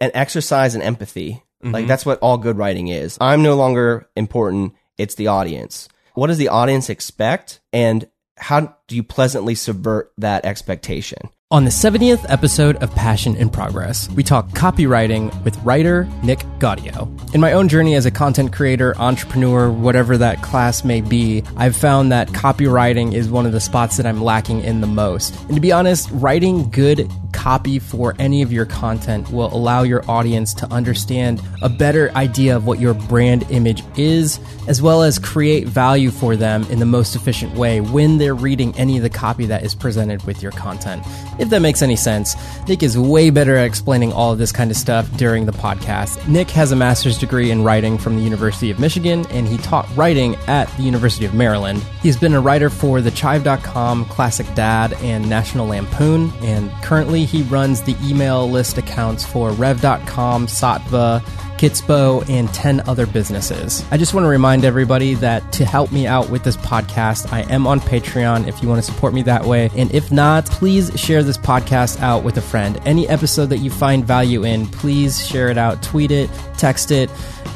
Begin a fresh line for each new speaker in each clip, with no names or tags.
an exercise in empathy.
Mm-hmm.
Like that's what all good writing is. I'm no longer important. It's the audience. What does the audience expect? And how do you pleasantly subvert that expectation?
On the 70th episode of Passion in Progress, we talk copywriting with writer Nick Gaudio. In my own journey as a content creator, entrepreneur, whatever that class may be, I've found that copywriting is one of the spots that I'm lacking in the most. And to be honest, writing good copy for any of your content will allow your audience to understand a better idea of what your brand image is, as well as create value for them in the most efficient way when they're reading any of the copy that is presented with your content. If that makes any sense, Nick is way better at explaining all of this kind of stuff during the podcast. Nick has a master's degree in writing from the University of Michigan, and he taught writing at the University of Maryland. He's been a writer for TheChive.com, Classic Dad, and National Lampoon, and currently he runs the email list accounts for Rev.com, Saatva, Kitspo, and 10 other businesses. I just want to remind everybody that to help me out with this podcast, I am on Patreon if you want to support me that way. And if not, please share this podcast out with a friend. Any episode that you find value in, please share it out, tweet it, text it,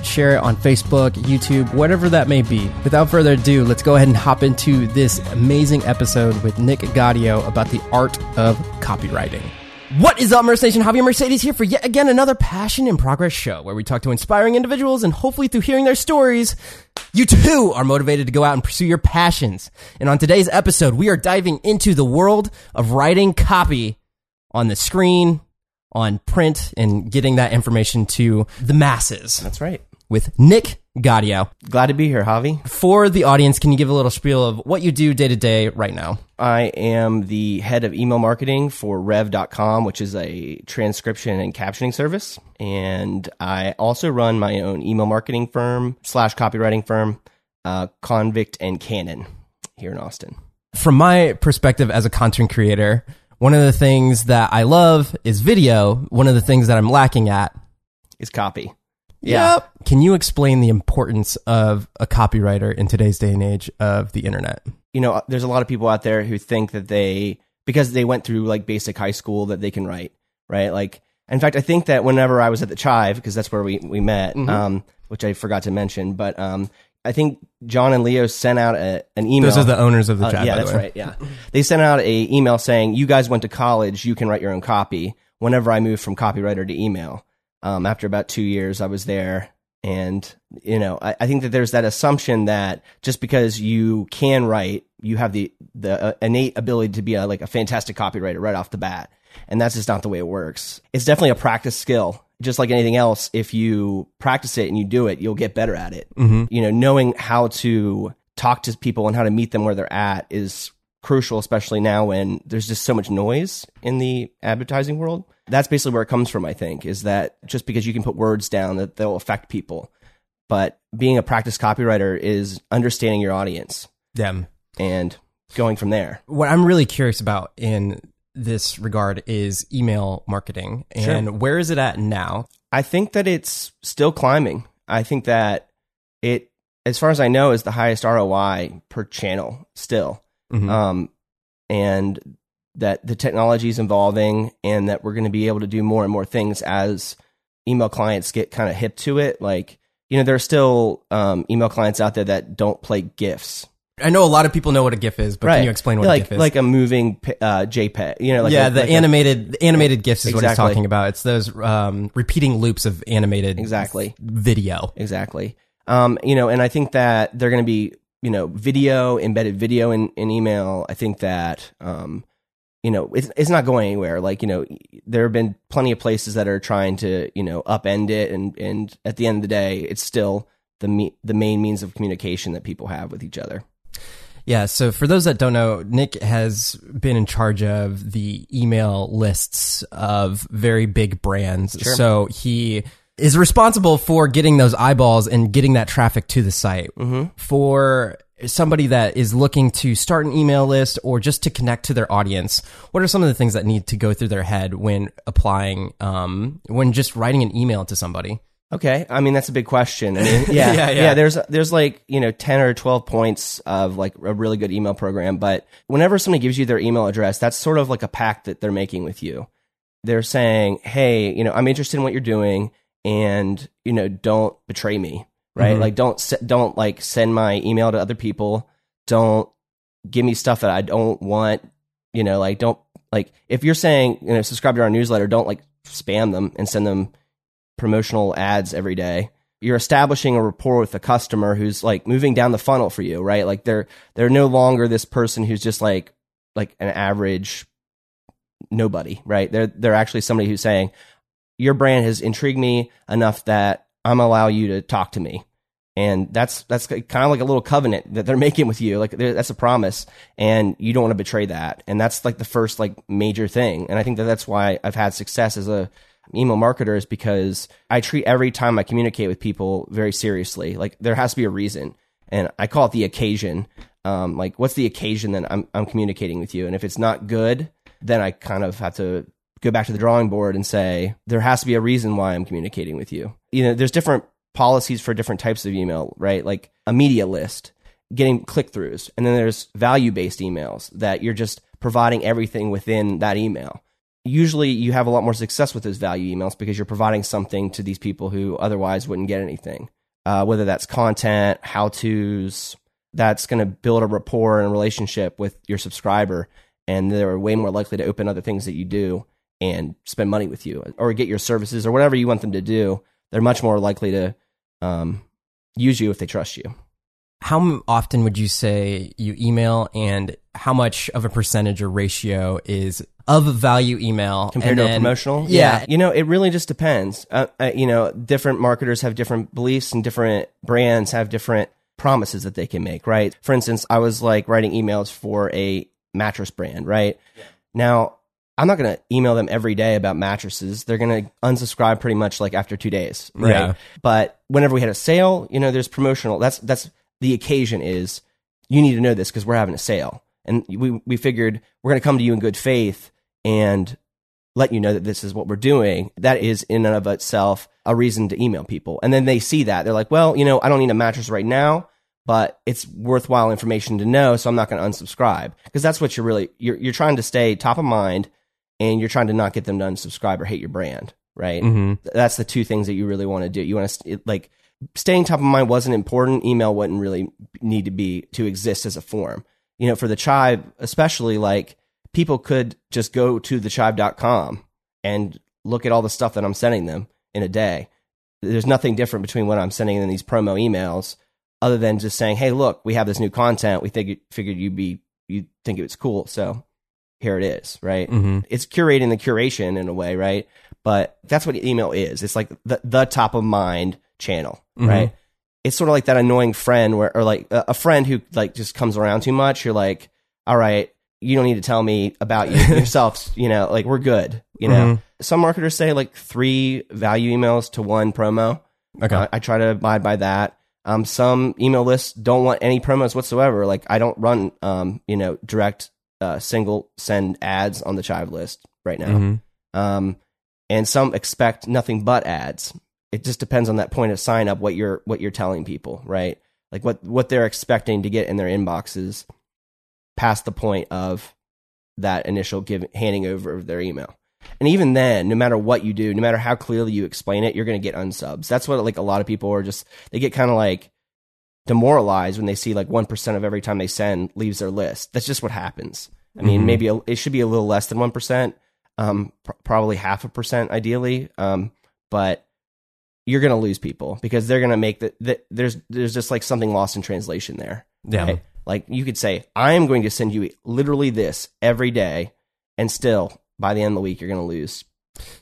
share it on Facebook, YouTube, whatever that may be. Without further ado, let's go ahead and hop into this amazing episode with Nick Gaudio about the art of copywriting. What is up, Merce Nation? Javier Mercedes here for yet again another Passion in Progress show where we talk to inspiring individuals and hopefully through hearing their stories, you too are motivated to go out and pursue your passions. And on today's episode, we are diving into the world of writing copy on the screen, on print, and getting that information to the masses
That's right.
with Nick Gaudio.
Glad to be here, Javi.
For the audience, can you give a little spiel of what you do day to day right now?
I am the head of email marketing for Rev.com, which is a transcription and captioning service. And I also run my own email marketing firm slash copywriting firm, uh, Convict and Canon here in Austin.
from my perspective as a content creator, one of the things that I love is video. One of the things that I'm lacking at.
Is copy. Yeah.
Yep. Can you explain the importance of a copywriter in today's day and age of the internet?
you know, there's a lot of people out there who think that they, because they went through like basic high school, that they can write, right? Like, in fact, I think that whenever I was at the Chive, because that's where we, we met, um, which I forgot to mention, but um, I think John and Leo sent out a, an email.
Those are the owners of the
Uh, yeah,
by the
that's right. Yeah, they sent out a email saying, "You guys went to college. You can write your own copy." Whenever I moved from copywriter to email, um, after about two years, I was there, and you know, I, I think that there's that assumption that just because you can write, you have the the uh, innate ability to be a, like a fantastic copywriter right off the bat, and that's just not the way it works. It's definitely a practice skill. Just like anything else, if you practice it and you do it, you'll get better at it. You know, knowing how to talk to people and how to meet them where they're at is crucial, especially now when there's just so much noise in the advertising world. That's basically where it comes from, I think, is that just because you can put words down that they'll affect people. But being a practice copywriter is understanding your audience
Them.
and going from there.
What I'm really curious about in this regard is email marketing and where is it at now?
I think that it's still climbing. I think that it, as far as I know, is the highest ROI per channel still.
Mhm.
um, and that the technology is evolving and that we're going to be able to do more and more things as email clients get kind of hip to it. Like, you know, there are still um, email clients out there that don't play GIFs.
I know a lot of people know what a GIF is, but can you explain what
like,
a GIF is?
Like a moving uh, JPEG, you know, like
yeah,
a-
the
like a-
animated the animated GIFs is what he's
Exactly.
talking about. It's those um, repeating loops of animated
Exactly.
video.
Exactly. Um, you know, and I think that they're going to be, you know, video, embedded video in, in email. I think that, um, you know, it's, it's not going anywhere. Like, you know, there have been plenty of places that are trying to, you know, upend it. And, and at the end of the day, it's still the, me- the main means of communication that people have with each other.
Yeah, so for those that don't know, Nick has been in charge of the email lists of very big brands. So he is responsible for getting those eyeballs and getting that traffic to the site. For somebody that is looking to start an email list or just to connect to their audience, what are some of the things that need to go through their head when applying, um, when just writing an email to somebody?
Okay, I mean that's a big question. I mean, yeah,
Yeah,
yeah,
yeah.
There's there's like you know ten or twelve points of like a really good email program, but whenever somebody gives you their email address, that's sort of like a pact that they're making with you. they're saying, "Hey, you know, I'm interested in what you're doing, and you know, don't betray me, right?
Mhm.
Like, don't don't like send my email to other people. Don't give me stuff that I don't want. You know, like don't like if you're saying you know subscribe to our newsletter, don't like spam them and send them promotional ads every day. You're establishing a rapport with the customer who's like moving down the funnel for you, right? Like they're they're no longer this person who's just like like an average nobody, right? They're they're actually somebody who's saying your brand has intrigued me enough that I'm allow you to talk to me. And that's that's kind of like a little covenant that they're making with you. Like that's a promise, and you don't want to betray that. And that's like the first like major thing. And I think that that's why I've had success as a email marketer is because I treat every time I communicate with people very seriously. Like there has to be a reason, and I call it the occasion. Um, like what's the occasion that I'm I'm communicating with you? And if it's not good, then I kind of have to go back to the drawing board and say there has to be a reason why I'm communicating with you. You know, there's different policies for different types of email, right? Like a media list, getting click throughs, and then there's value based emails that you're just providing everything within that email. Usually, you have a lot more success with those value emails because you're providing something to these people who otherwise wouldn't get anything. Uh, whether that's content, how tos, that's going to build a rapport and relationship with your subscriber, and they're way more likely to open other things that you do and spend money with you or get your services or whatever you want them to do. They're much more likely to um, use you if they trust you.
How often would you say you email, and how much of a percentage or ratio is of value email
compared
and
to a promotional.
Yeah.
you know, it really just depends. Uh, uh, you know, different marketers have different beliefs, and different brands have different promises that they can make. Right. For instance, I was like writing emails for a mattress brand. Right now. I'm not going to email them every day about mattresses. They're going to unsubscribe pretty much like after two days, right?
Yeah.
But whenever we had a sale, you know, there's promotional. That's that's the occasion is you need to know this because we're having a sale, and we we figured we're going to come to you in good faith and let you know that this is what we're doing. That is in and of itself a reason to email people, and then they see that they're like, well, you know, I don't need a mattress right now, but it's worthwhile information to know, so I'm not going to unsubscribe because that's what you're really you're you're trying to stay top of mind, and you're trying to not get them to unsubscribe or hate your brand, right?
Mhm.
that's the two things that you really want to do. You want to like staying top of mind wasn't important. Email wouldn't really need to be to exist as a form. You know, for the Chive, especially like people could just go to thechive.com and look at all the stuff that I'm sending them in a day. There's nothing different between what I'm sending in these promo emails other than just saying, "Hey, look, we have this new content. We think figured you'd be you think it was cool, so here it is." Right?
Mhm.
it's curating the curation in a way, right? But that's what email is. It's like the, the top of mind channel,
Mhm.
right? It's sort of like that annoying friend where, or like a, a friend who like just comes around too much. You're like, all right, you don't need to tell me about you yourself. You know, like we're good. You know,
Mhm.
some marketers say like three value emails to one promo.
Okay.
I, I try to abide by that. Um, some email lists don't want any promos whatsoever. Like I don't run, um, you know, direct uh, single send ads on the Chive list right now.
Mhm.
Um, and some expect nothing but ads. It just depends on that point of sign up what you're what you're telling people, right? Like what what they're expecting to get in their inboxes past the point of that initial give handing over of their email. And even then, no matter what you do, no matter how clearly you explain it, you're going to get unsubs. That's what like a lot of people are just they get kind of like demoralized when they see like 1% of every time they send leaves their list. That's just what happens. I mean,
Mhm.
maybe a, it should be a little less than 1%, um, pr- probably half a percent ideally. Um, but you're going to lose people because they're going to make the, the, there's, there's just like something lost in translation there.
Yeah.
right? Like you could say, I am going to send you literally this every day. And still by the end of the week, you're going to lose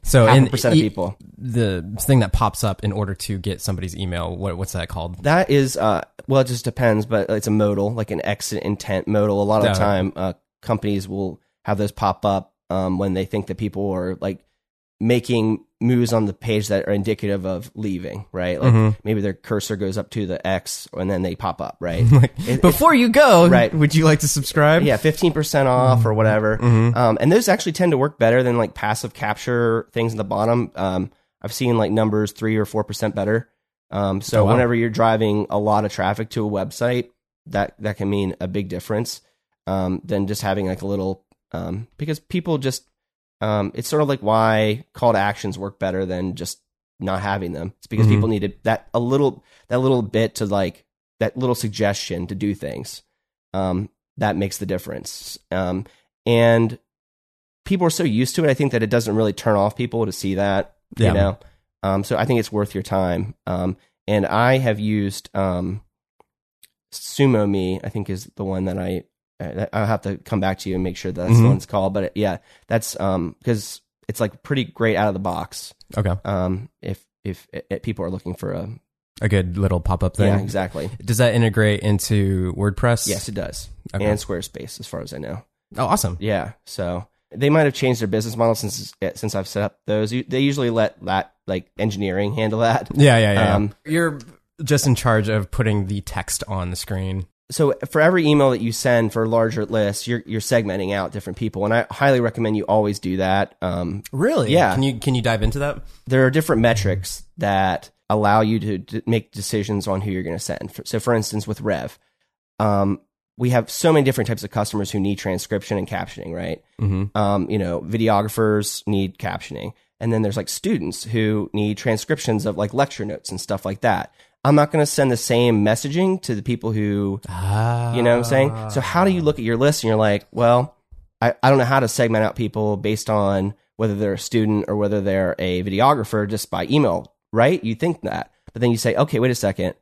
So
half
in
percent of
e-
people.
the thing that pops up in order to get somebody's email, what, what's that called?
That is, uh, well, it just depends, but it's a modal, like an exit intent modal. A lot of the time, uh, companies will have those pop up um, when they think that people are like making moves on the page that are indicative of leaving, right? Like
Mhm.
maybe their cursor goes up to the X and then they pop up, right?
Like,
It-
before you go,
Right.
would you like to subscribe?
yeah, fifteen percent off or whatever.
Mhm.
Um, and those actually tend to work better than like passive capture things in the bottom. Um, I've seen like numbers three or four percent better. Um, so
Oh, wow.
whenever you're driving a lot of traffic to a website, that that can mean a big difference um, than just having like a little um, because people just Um, it's sort of like why call to actions work better than just not having them. It's because
Mhm.
people needed that a little that little bit to like that little suggestion to do things. Um, that makes the difference. Um, and people are so used to it, I think that it doesn't really turn off people to see that.
Yeah.
You know, um, so I think it's worth your time. Um, and I have used um, SumoMe. I think is the one that I uh, I'll have to come back to you and make sure that's
Mhm.
the one it's called. But yeah, that's um because it's like pretty great out of the box.
Okay.
Um, if if uh, people are looking for a
A good little pop up thing.
yeah exactly
Does that integrate into WordPress?
yes it does
Okay.
and Squarespace as far as I know.
oh, awesome.
Yeah, so they might have changed their business model since since I've set up those. They usually let that like engineering handle that.
Yeah, yeah, yeah.
Um,
You're just in charge of putting the text on the screen.
So for every email that you send for a larger lists, you're you're segmenting out different people, and I highly recommend you always do that. Um,
Really?
Yeah.
Can you can you dive into that?
there are different metrics that allow you to, to make decisions on who you're going to send. So, for instance, with Rev, um, we have so many different types of customers who need transcription and captioning, right?
Mm-hmm.
Um, you know, videographers need captioning, and then there's like students who need transcriptions of like lecture notes and stuff like that. I'm not going to send the same messaging to the people who
Ah.
you know what I'm saying? So how do you look at your list and you're like, well, I, I don't know how to segment out people based on whether they're a student or whether they're a videographer just by email, right? You think that. But then you say, okay, wait a second.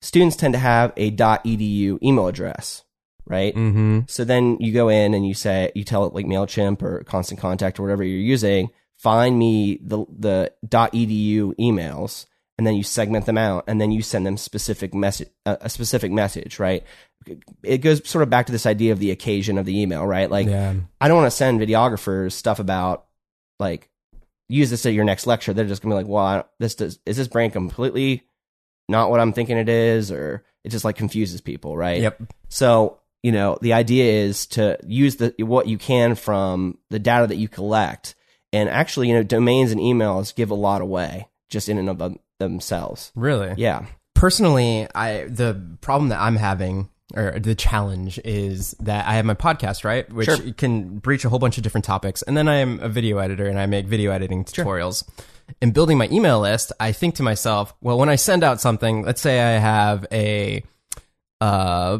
Students tend to have a .edu email address, right?
Mm-hmm.
So then you go in and you say, you tell it like MailChimp or Constant Contact or whatever you're using, find me the, the .edu emails and then you segment them out and then you send them specific message, a specific message, right? It goes sort of back to this idea of the occasion of the email, right? Like,
yeah.
I don't want to send videographers stuff about like use this at your next lecture. They're just gonna be like, well, I don't- this does is this brand completely not what I'm thinking it is, or it just like confuses people, right?
Yep.
So you know, the idea is to use the what you can from the data that you collect, and actually, you know, domains and emails give a lot away just in and of themselves.
Really?
Yeah,
personally i the problem that i'm having or the challenge is that i have my podcast right which
Sure.
can breach a whole bunch of different topics and then i am a video editor and i make video editing tutorials in building my email list i think to myself well when i send out something let's say i have a uh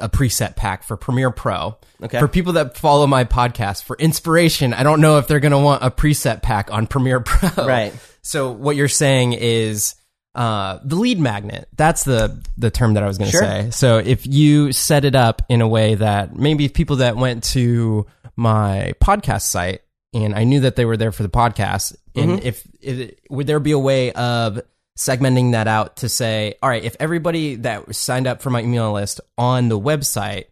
a preset pack for Premiere Pro.
Okay.
For people that follow my podcast for inspiration, I don't know if they're going to want a preset pack on Premiere Pro.
Right.
So what you're saying is uh, the lead magnet. That's the the term that I was going to
Sure.
say. So if you set it up in a way that maybe people that went to my podcast site and I knew that they were there for the podcast, and
Mm-hmm.
if, if would there be a way of segmenting that out to say, all right, if everybody that signed up for my email list on the website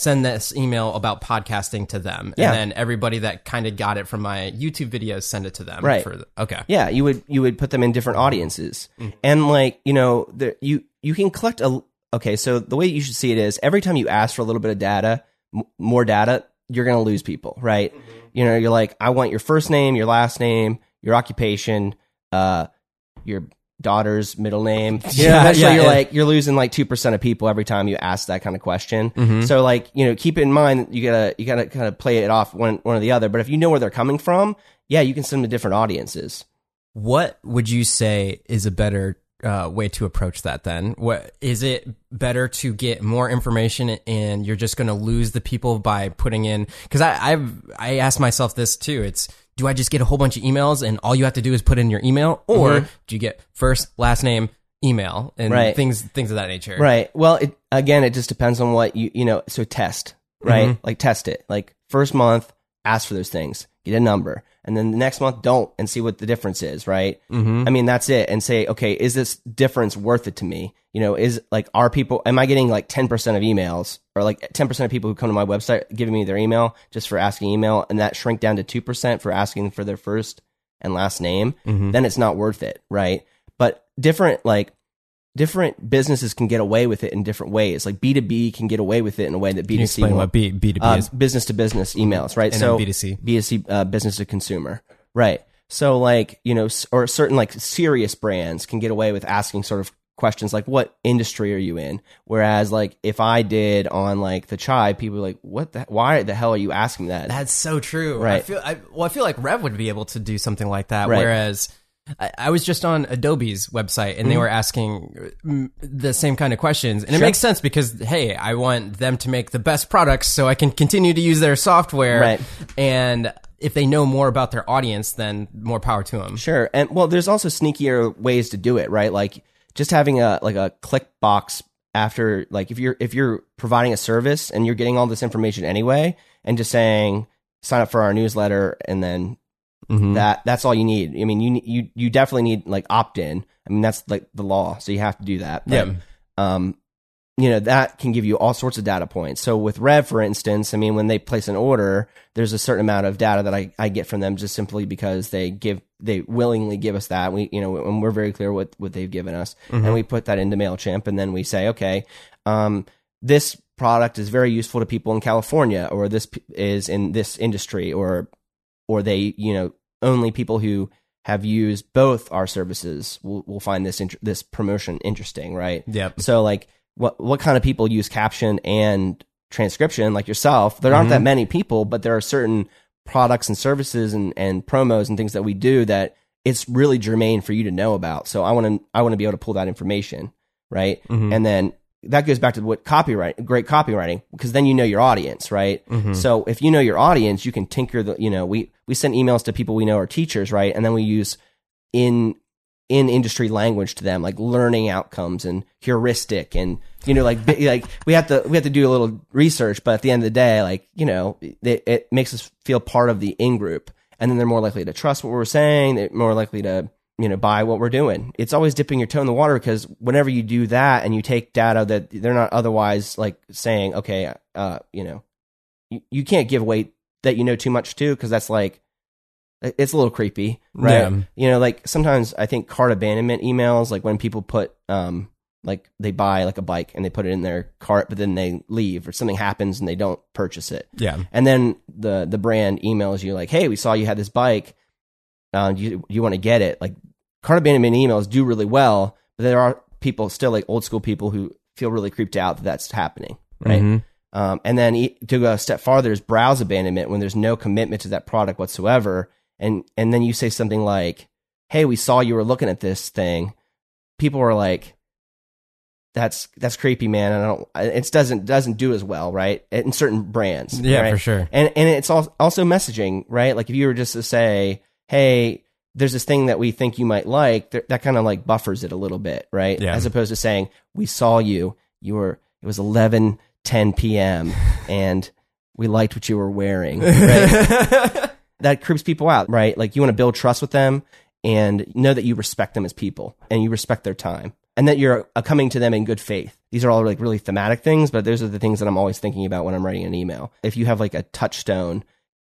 send this email about podcasting to them,
Yeah.
and then everybody that kind of got it from my YouTube videos send it to them.
Right.
For the, okay.
Yeah, you would you would put them in different audiences, and like you know, the, you you can collect a. Okay, so the way you should see it is every time you ask for a little bit of data, m- more data, you're going to lose people, right? You know, you're like, I want your first name, your last name, your occupation, uh, your daughter's middle name.
Yeah,
eventually
yeah,
you're
yeah.
like you're losing like two percent of people every time you ask that kind of question.
Mm-hmm.
So like you know, keep in mind you gotta you gotta kind of play it off one one or the other. But if you know where they're coming from, yeah, you can send them to different audiences.
What would you say is a better uh, way to approach that? Then, what is it better to get more information and you're just going to lose the people by putting in? Because I I've I asked myself this too. It's do I just get a whole bunch of emails and all you have to do is put in your email, or do you get first last name email and
Right.
things things of that nature?
Right. Well, it, again, it just depends on what you you know. So test, right?
Mm-hmm.
Like test it. Like first month, ask for those things, get a number, and then the next month, don't, and see what the difference is. Right.
Mm-hmm.
I mean, that's it. And say, okay, is this difference worth it to me? You know, is like, are people? Am I getting like ten percent of emails, or like ten percent of people who come to my website giving me their email just for asking email, and that shrink down to two percent for asking for their first and last name?
Mm-hmm.
Then it's not worth it, right? But different like different businesses can get away with it in different ways. Like B two B can get away with it in a way that B
Can you
two C
explain
won't.
what B B two B
Uh,
is?
business to business emails, right?
And
so
B2C.
B2C, uh, business to consumer, right? So like you know, or certain like serious brands can get away with asking sort of questions like what industry are you in whereas like if i did on like the Chive people are like what the why the hell are you asking that
That's so true. right I
Right.
feel I, well. I feel like Rev would be able to do something like that.
Right.
Whereas I, I was just on Adobe's website and they were asking mm, the same kind of questions, and it makes sense because hey, I want them to make the best products so I can continue to use their software.
Right.
And if they know more about their audience, then more power to them.
Sure. And well, there's also sneakier ways to do it, right? Like just having a like a click box after like if you're if you're providing a service and you're getting all this information anyway and just saying sign up for our newsletter and then
Mhm.
that that's all you need. I mean, you you you definitely need like opt in. I mean, that's like the law, so you have to do that. But,
Yeah.
um, you know that can give you all sorts of data points. So with Rev, for instance, I mean, when they place an order, there's a certain amount of data that I, I get from them just simply because they give they willingly give us that. We you know and we're very clear what what they've given us, and we put that into Mailchimp, and then we say, okay, um, this product is very useful to people in California, or this p- is in this industry, or or they you know only people who have used both our services will, will find this int- this promotion interesting, right?
Yep.
So like what what kind of people use caption and transcription like yourself? There aren't that mm-hmm. many people, but there are certain products and services and, and promos and things that we do that it's really germane for you to know about. So I want to I want to be able to pull that information, right? Mm-hmm. And then that goes back to what copyright great copywriting because then you know your audience, right? Mm-hmm. So if you know your audience, you can tinker the you know we we send emails to people we know are teachers, right? And then we use in in industry language to them, like learning outcomes and heuristic, and you know, like like we have to we have to do a little research, but at the end of the day, like you know, it, it makes us feel part of the in group, and then they're more likely to trust what we're saying. They're more likely to you know buy what we're doing. It's always dipping your toe in the water because whenever you do that and you take data that they're not otherwise like saying, okay, uh, you know, you, you can't give away that you know too much too because that's like it's a little creepy, right?
Yeah.
You know, like sometimes I think cart abandonment emails, like when people put, um, like they buy like a bike and they put it in their cart, but then they leave or something happens and they don't purchase it.
Yeah.
And then the the brand emails you like, "Hey, we saw you had this bike. Uh, do you you want to get it?" Like cart abandonment emails do really well, but there are people still like old school people who feel really creeped out that that's happening, right?
Mhm.
Um, and then to go a step farther is browse abandonment when there's no commitment to that product whatsoever. And, and then you say something like, Hey, we saw you were looking at this thing. People are like, that's, that's creepy, man. And I don't, it doesn't, doesn't do as well, right? In certain brands.
Yeah,
right?
for sure.
And, and it's al- also messaging, right? Like if you were just to say, Hey, there's this thing that we think you might like, th- that kind of like buffers it a little bit, right?
Yeah.
As opposed to saying, we saw you, you were, it was 11, 10 p.m. and we liked what you were wearing. Right? that creeps people out, right? Like you want to build trust with them and know that you respect them as people and you respect their time and that you're uh, coming to them in good faith. These are all like really thematic things, but those are the things that I'm always thinking about when I'm writing an email. If you have like a touchstone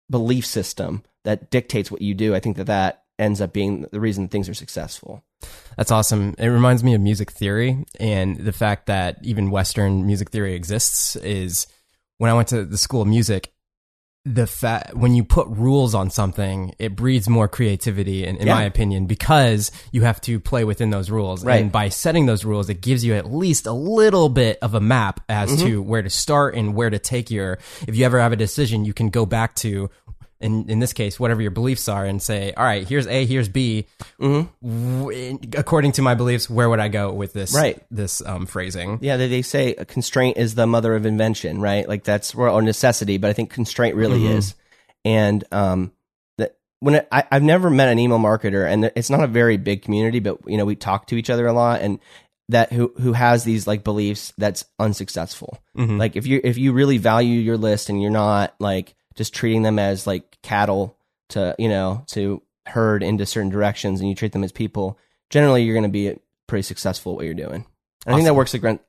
belief system that dictates what you do, I think that that ends up being the reason things are successful.
That's awesome. It reminds me of music theory and the fact that even Western music theory exists is when I went to the school of music, the fact when you put rules on something, it breeds more creativity, in, in
Yeah.
my opinion, because you have to play within those rules.
Right.
And by setting those rules, it gives you at least a little bit of a map as
Mm-hmm.
to where to start and where to take your. If you ever have a decision, you can go back to. In, in this case, whatever your beliefs are, and say, all right, here's A, here's B. W- according to my beliefs, where would I go with this?
Mm-hmm. Right.
This um, phrasing.
Yeah, they, they say a constraint is the mother of invention, right? Like that's or necessity, but I think constraint really
Mhm.
is. And um, that when it, I, I've never met an email marketer, and it's not a very big community, but you know we talk to each other a lot, and that who who has these like beliefs that's unsuccessful.
Mhm.
Like if you if you really value your list and you're not like just treating them as like cattle to you know to herd into certain directions, and you treat them as people, generally you're going to be pretty successful at what you're doing. And I think that works agr-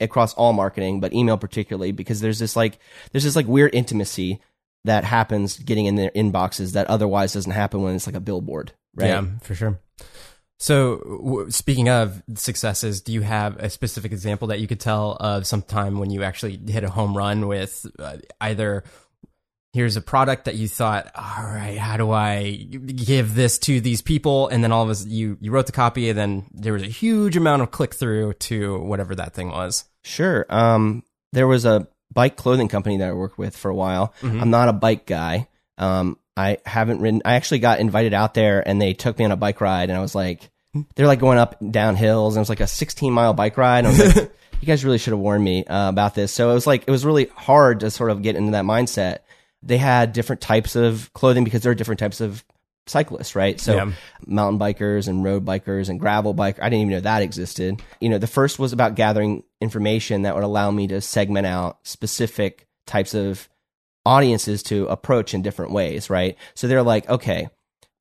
across all marketing, but email particularly because there's this like there's this like weird intimacy that happens getting in their inboxes that otherwise doesn't happen when it's like a billboard, right?
Yeah, for sure. So, w- speaking of successes, do you have a specific example that you could tell of some time when you actually hit a home run with uh, either here's a product that you thought, all right, how do I give this to these people? And then all of us, you, you wrote the copy and then there was a huge amount of click through to whatever that thing was.
Sure. Um, there was a bike clothing company that I worked with for a while. I'm not a bike guy. Um, I haven't ridden. I actually got invited out there, and they took me on a bike ride, and I was like, they're like going up and down hills, and it was like a 16 mile bike ride. And I was like, you guys really should have warned me uh, about this. So it was like it was really hard to sort of get into that mindset. They had different types of clothing because there are different types of cyclists, right? So
Yeah.
mountain bikers and road bikers and gravel bike. I didn't even know that existed. You know, the first was about gathering information that would allow me to segment out specific types of audiences to approach in different ways, right? So they're like, okay,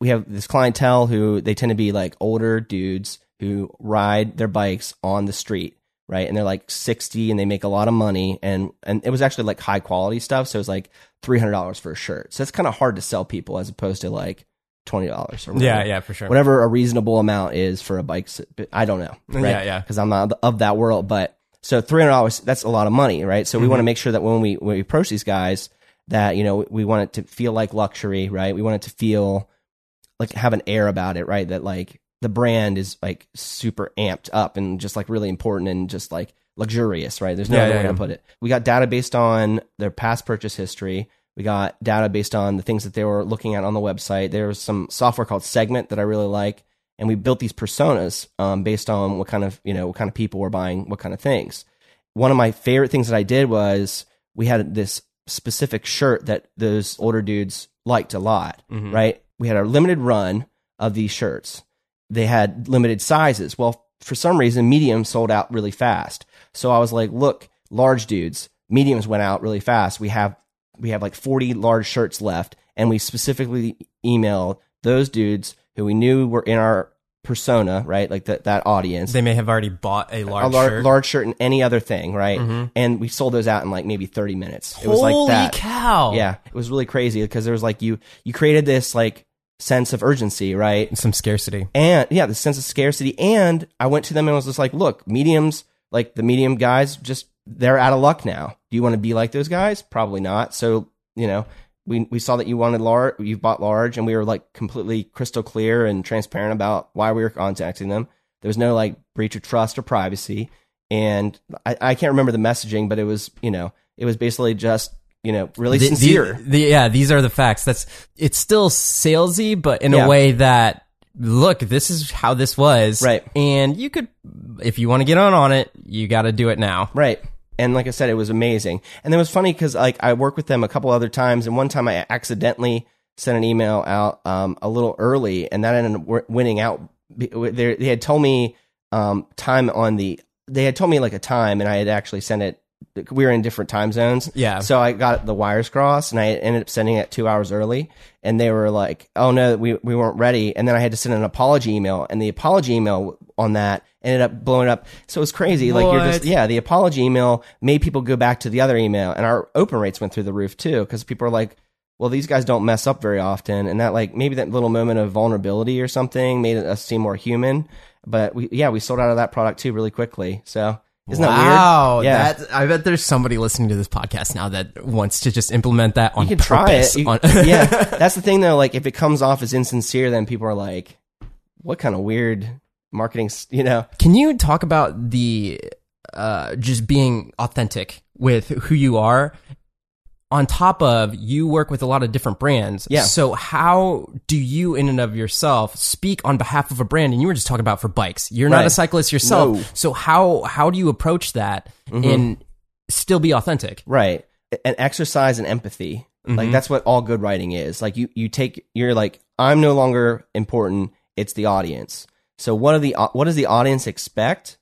we have this clientele who they tend to be like older dudes who ride their bikes on the street, right? And they're like 60 and they make a lot of money and and it was actually like high quality stuff, so it was like $300 for a shirt. So it's kind of hard to sell people as opposed to like $20 or whatever
Yeah, yeah, for sure.
whatever a reasonable amount is for a bike. I don't know. Right?
Yeah, yeah.
Because I'm not of that world. But so three hundred dollars, that's a lot of money, right? So we
Mm-hmm.
want to make sure that when we when we approach these guys, that you know we want it to feel like luxury, right? We want it to feel like have an air about it, right? That like the brand is like super amped up and just like really important and just like luxurious, right? There's no
Yeah,
other
yeah,
way to put it. We got data based on their past purchase history. We got data based on the things that they were looking at on the website. There was some software called Segment that I really like, and we built these personas um, based on what kind of you know what kind of people were buying what kind of things. One of my favorite things that I did was we had this specific shirt that those older dudes liked a lot, right? We had a limited run of these shirts. They had limited sizes. Well, for some reason, medium sold out really fast. So I was like, look, large dudes, mediums went out really fast. We have we have like 40 large shirts left and we specifically emailed those dudes who we knew were in our persona right like that that audience
They may have already bought a large
a lar-
shirt.
large shirt and any other thing right
Mhm.
and we sold those out in like maybe 30 minutes it was
Holy
like that
cow!
yeah it was really crazy because there was like you you created this like sense of urgency right
some scarcity.
and yeah, the sense of scarcity. And I went to them and was just like, look, mediums, like the medium guys, just they're out of luck now. Do you want to be like those guys? Probably not. So, you know, we, we saw that you wanted large, you bought large, and we were like completely crystal clear and transparent about why we were contacting them. There was no like breach of trust or privacy. And I, I can't remember the messaging, but it was, you know, it was basically just, you know, really
The- the-
sincere.
the- yeah, these are the facts. That's it's still salesy, but in
Yeah.
a way that look, this is how this was,
Right.
And you could, if you want to get on on it, you got to do it now.
Right. And like I said, it was amazing. And it was funny because like I worked with them a couple other times, and one time I accidentally sent an email out um, a little early, and that ended up winning out. They they had told me um, time on the. They had told me like a time, and I had actually sent it. We were in different time zones,
Yeah.
So I got the wires crossed, and I ended up sending it two hours early. And they were like, "Oh no, we we weren't ready." And then I had to send an apology email, and the apology email on that ended up blowing up. So it was crazy. Like you're just yeah, the apology email made people go back to the other email, and our open rates went through the roof too because people are like, "Well, these guys don't mess up very often," and that like maybe that little moment of vulnerability or something made us seem more human. But we yeah, we sold out of that product too really quickly. So isn't
wow,
that weird? Yeah.
that I bet there's somebody listening to this podcast now that wants to just implement that on
you can try it. Yeah, that's the thing though. Like if it comes off as insincere, then people are like, "What kind of weird marketing?" You know?
Can you talk about the uh, just being authentic with who you are? On top of you work with a lot of different brands.
Yeah.
So how do you in and of yourself speak on behalf of a brand? And you were just talking about for bikes. You're not a cyclist yourself.
No. Mm-hmm.
So how how do you approach that and still be authentic?
Right. And exercise and empathy. Like that's what all good writing is. Like you, you take, you're like, I'm no longer important. It's the audience. So what are the, what does the audience expect?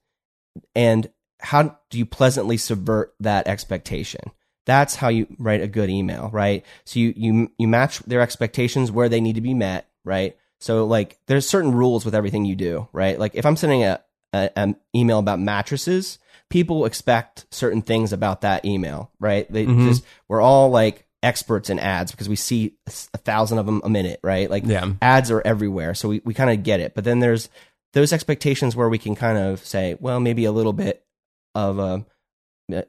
And how do you pleasantly subvert that expectation? That's how you write a good email, right? So you, you, you match their expectations where they need to be met, right? So like there's certain rules with everything you do, right? Like if I'm sending a, a, an email about mattresses, people expect certain things about that email, right? They mm-hmm. just we're all like experts in ads because we see a thousand of them a minute, right? Like
Yeah.
ads are everywhere, so we we kind of get it. But then there's those expectations where we can kind of say, well, maybe a little bit of a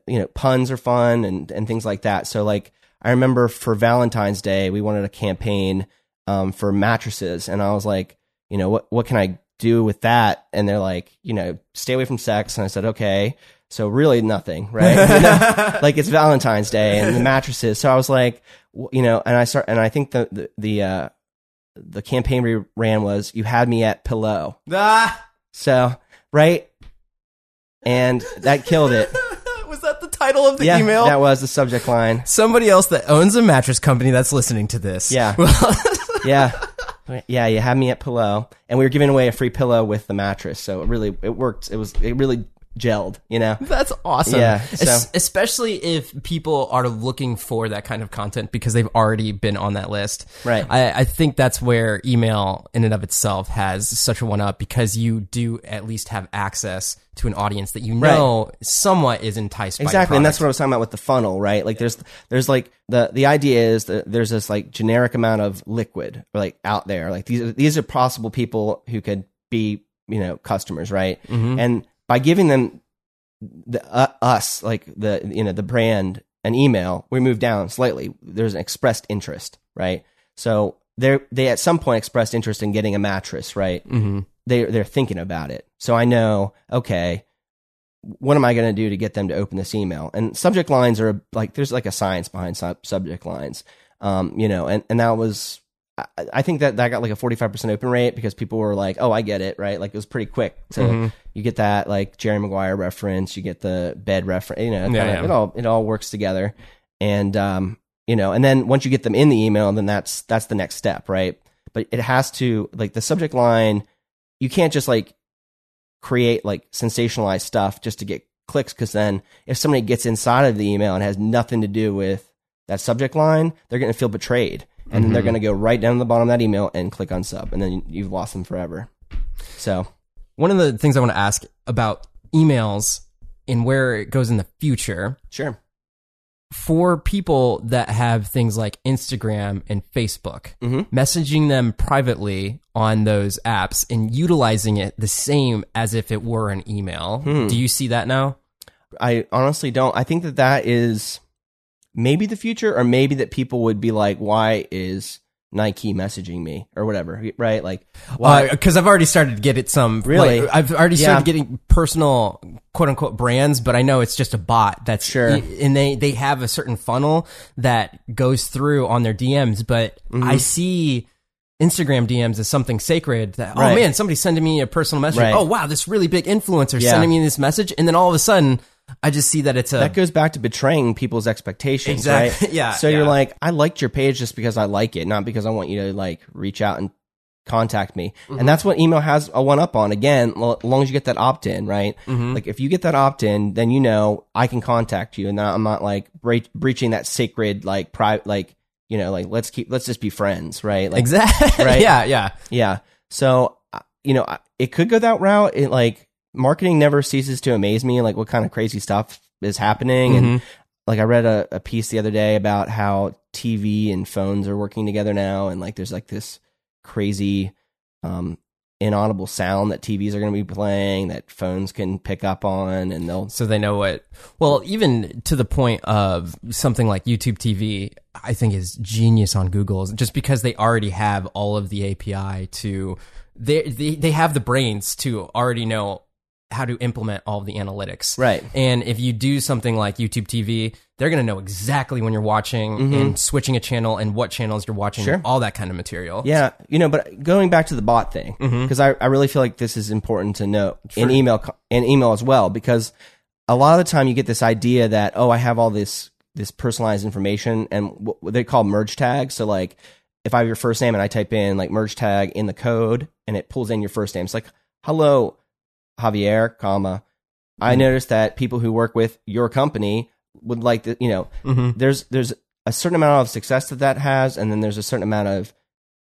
you know puns are fun and and things like that. So like I remember for Valentine's Day, we wanted a campaign um, for mattresses, and I was like, you know, what what can I do with that? And they're like, you know, stay away from sex. And I said, okay. So really nothing, right? You know, like it's Valentine's Day and the mattresses. So I was like, you know, and I start, and I think the the the, uh, the campaign we ran was "You had me at pillow."
Ah,
So right, and that killed it.
Was that the title of the
Yeah,
email?
that was the subject line.
Somebody else that owns a mattress company that's listening to this.
Yeah. Yeah. Yeah, you had me at pillow, and we were giving away a free pillow with the mattress. So it really, it worked. It was, it really gelled, you know.
That's awesome.
Yeah,
Es- especially if people are looking for that kind of content because they've already been on that list.
Right.
I, I think that's where email in and of itself has such a one up because you do at least have access to an audience that you know somewhat is enticed by
Exactly, and that's what. I was talking about with the funnel, right? Like there's there's like the the idea is that there's this like generic amount of liquid like out there. Like these are, these are possible people who could be you know customers, right?
Mm-hmm.
And by giving them the uh, us like the you know the brand an email, we move down slightly. There's an expressed interest, right? So they they at some point expressed interest in getting a mattress, right?
Mm-hmm.
They they're thinking about it. So I know, okay, what am I going to do to get them to open this email? And subject lines are like there's like a science behind sub- subject lines, um, you know, and and that was. I- I think that that got like a 45% open rate because people were like, "Oh, I get it," right? Like it was pretty quick to you get that like Jerry Maguire reference, you get the bed reference, you know, it,
Yeah, yeah.
it all it all works together. And um, you know, and then once you get them in the email, then that's that's the next step, right? But it has to like the subject line, you can't just like create like sensationalized stuff just to get clicks because then if somebody gets inside of the email and has nothing to do with that subject line, they're going to feel betrayed. And then they're going to go right down to the bottom of that email and click on sub, and then you've lost them forever. So,
One of the things I want to ask about emails and where it goes in the future
sure.
for people that have things like Instagram and Facebook,
Mhm.
messaging them privately on those apps and utilizing it the same as if it were an email.
Hmm.
Do you see that now?
I honestly don't. I think that that is maybe the future, or maybe that people would be like, "Why is Nike messaging me?" or whatever, right? Like, why?
Because I've already started to get it some.
Really?
like, I've already started
Yeah.
getting personal quote unquote brands, but I know it's just a bot. That's
Sure.
and they they have a certain funnel that goes through on their DMs, but
Mm-hmm.
I see. Instagram DMs as something sacred that, oh man, somebody's sending me a personal message.
Right.
Oh wow, this really big influencer
Yeah.
sending me this message. And then all of a sudden, I just see that it's a,
that goes back to betraying people's expectations,
Exactly.
right?
Yeah,
So you're like, I liked your page just because I like it, not because I want you to like reach out and contact me.
Mm-hmm.
And that's what email has a one up on. Again, as long as you get that opt in, right?
Mm-hmm.
Like if you get that opt in, then you know I can contact you, and I'm not like bre- breaching that sacred like private like you know like let's keep let's just be friends, right? Like
exactly.
Right?
yeah, yeah.
Yeah. So, uh, you know, it could go that route. It like marketing never ceases to amaze me. Like what kind of crazy stuff is happening. And
Mm-hmm.
like I read a, a piece the other day about how TV and phones are working together now. And like there's like this crazy, um, inaudible sound that TVs are going to be playing that phones can pick up on and they'll,
so they know what well even to the point of something like youtube tv i think is genius on google's just because they already have all of the api to they they, they have the brains to already know how to implement all of the analytics
Right.
and if you do something like youtube tv they're going to know exactly when you're watching and switching a channel and what channels you're watching
Sure.
all that kind of material
Yeah, you know, but going back to the bot thing,
Mm-hmm.
because I, I really feel like this is important to note in email in email as well, because a lot of the time you get this idea that oh, I have all this this personalized information, and what they call merge tags. So like, if I have your first name and I type in like merge tag in the code, and it pulls in your first name, it's like hello, Javier, comma. I noticed that people who work with your company would like to, you know,
Mhm.
there's there's a certain amount of success that that has, and then there's a certain amount of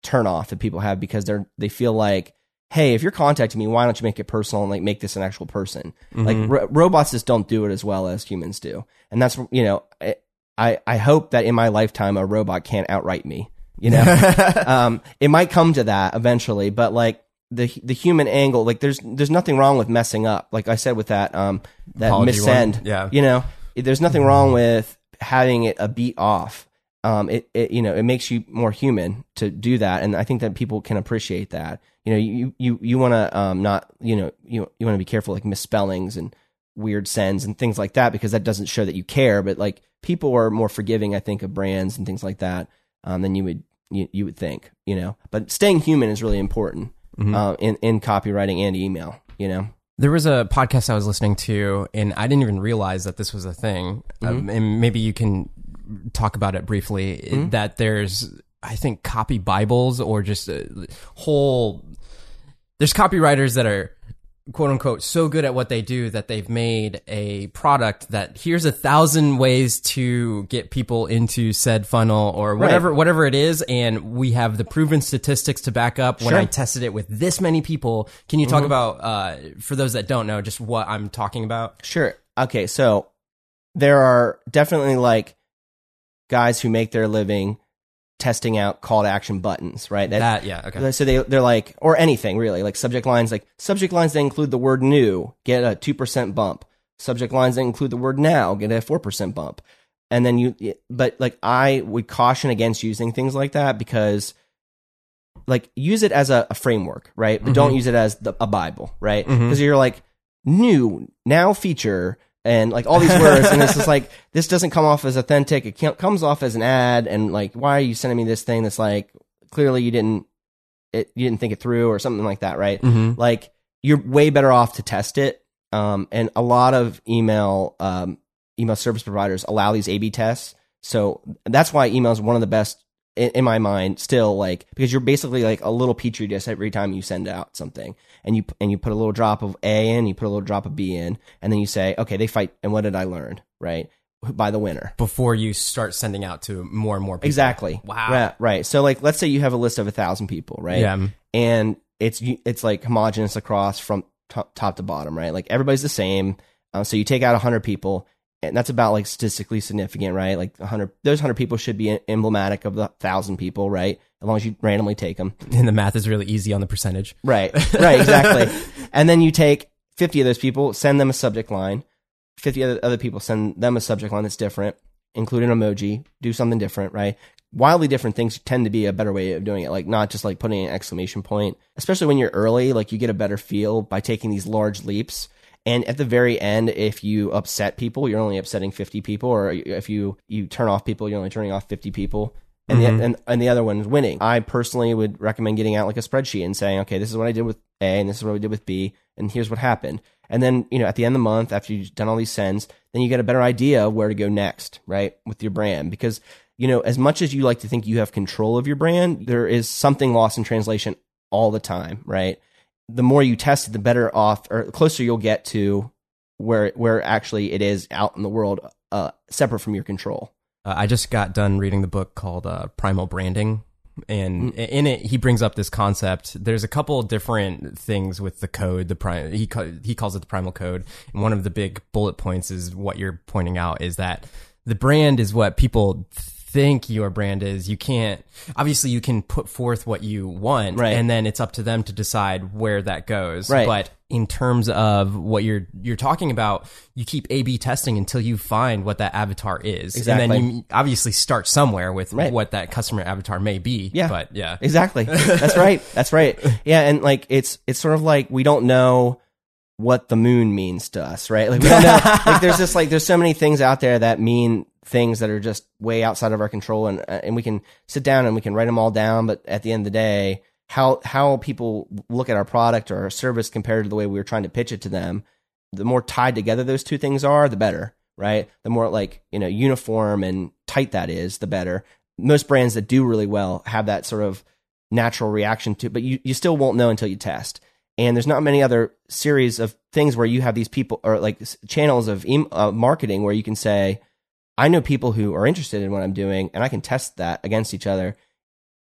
turn off that people have because they're they feel like, hey, if you're contacting me, why don't you make it personal and like make this an actual person? Like ro- robots just don't do it as well as humans do, and that's you know, I- I I hope that in my lifetime a robot can't outright me. You know, um, it might come to that eventually, but like the the human angle, like there's there's nothing wrong with messing up. Like I said with that um that
Apology one,
missend,
yeah.
you know, there's nothing wrong with having it a beat off. um, it, it you know it makes you more human to do that, and I think that people can appreciate that. You know, you you you want to um, not you know you you want to be careful like misspellings and weird sends and things like that because that doesn't show that you care. But like people are more forgiving, I think, of brands and things like that um, than you would you, you would think. You know, but staying human is really important uh, in in copywriting and email. You know.
There was a podcast I was listening to, and I didn't even realize that this was a thing. Um, and maybe you can talk about it briefly. That there's, I think, copy Bibles or just a whole. There's copywriters that are quote unquote so good at what they do that they've made a product that here's a thousand ways to get people into said funnel or whatever whatever it is. And we have the proven statistics to back up. When I tested it with this many people can you talk about uh for those that don't know just what I'm talking about?
Sure. Okay, so there are definitely like guys who make their living testing out call to action buttons, right?
that yeah okay
So they they're like, or anything really, like subject lines, like subject lines that include the word new get a two percent bump. Subject lines that include the word now get a four percent bump. And then you, but like I would caution against using things like that because, like, use it as a, a framework, right? But don't mm-hmm. use it as the, a Bible, right? Mm-hmm. Because you're like new now feature and like all these words, and it's just like this doesn't come off as authentic. It can't, comes off as an ad, and like, why are you sending me this thing that's like clearly you didn't it you didn't think it through or something like that, right?
mm-hmm.
Like you're way better off to test it. Um, and a lot of email um, email service providers allow these A/B tests, so that's why email is one of the best in, in my mind. Still, like because you're basically like a little petri dish every time you send out something, and you and you put a little drop of A in, you put a little drop of B in, and then you say, okay, they fight, and what did I learn, right? By the winner.
before you start sending out to more and more people
Exactly.
Wow.
Right, right. So like let's say you have a list of a thousand people, right?
Yeah.
And it's it's like homogenous across from top, top to bottom, right? Like everybody's the same. Um, so you take out hundred people, and that's about like statistically significant, right? Like hundred, those hundred people should be emblematic of the thousand people, right? As long as you randomly take them,
and the math is really easy on the percentage
right? Right, exactly. and then you take fifty of those people, send them a subject line. Fifty other other people, send them a subject line that's different, include an emoji, do something different, right? Wildly different things tend to be a better way of doing it. Like not just like putting an exclamation point, especially when you're early. Like you get a better feel by taking these large leaps. And at the very end, if you upset people, you're only upsetting 50 people, or if you you turn off people, you're only turning off 50 people. And, the, mm-hmm. and and the other one is winning. I personally would recommend getting out like a spreadsheet and saying, okay, this is what I did with A, and this is what we did with B, and here's what happened. And then you know at the end of the month, after you've done all these sends, then you get a better idea of where to go next, right, with your brand. Because you know as much as you like to think you have control of your brand, there is something lost in translation all the time, right? The more you test it, the better off or closer you'll get to where where actually it is out in the world, uh, separate from your control.
Uh, I just got done reading the book called uh, Primal Branding, and
Mm.
in it he brings up this concept. There's a couple of different things with the code. The prime he ca- he calls it the primal code, and one of the big bullet points is what you're pointing out is that the brand is what people think your brand is. You can't obviously you can put forth what you want,
Right.
and then it's up to them to decide where that goes.
Right.
But in terms of what you're you're talking about, you keep A/B testing until you find what that avatar is, and then you obviously start somewhere with
Right.
what that customer avatar may be.
Yeah.
but yeah,
Exactly. That's right. That's right. Yeah, and like it's it's sort of like we don't know what the moon means to us, right? Like we don't know. like there's just like there's so many things out there that mean things that are just way outside of our control, and uh, and we can sit down and we can write them all down, but at the end of the day, how how people look at our product or our service compared to the way we were trying to pitch it to them, the more tied together those two things are, the better, right? The more like you know uniform and tight that is, the better. Most brands that do really well have that sort of natural reaction to, but you, you still won't know until you test. And there's not many other series of things where you have these people or like channels of uh, marketing where you can say, I know people who are interested in what I'm doing and I can test that against each other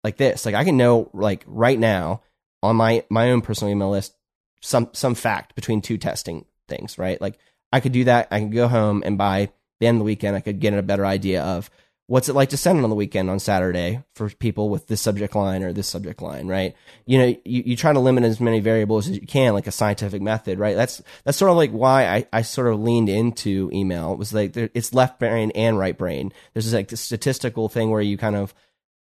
like this. Like I can know like right now on my, my own personal email list, some, some fact between two testing things, right? Like I could do that. I could go home and by the end of the weekend, I could get a better idea of what's it like to send on the weekend on Saturday for people with this subject line or this subject line, right? You know, you, you try to limit as many variables as you can, like a scientific method, right? That's, that's sort of like why I, I sort of leaned into email. It was like, there, it's left brain and right brain. There's this like this statistical thing where you kind of,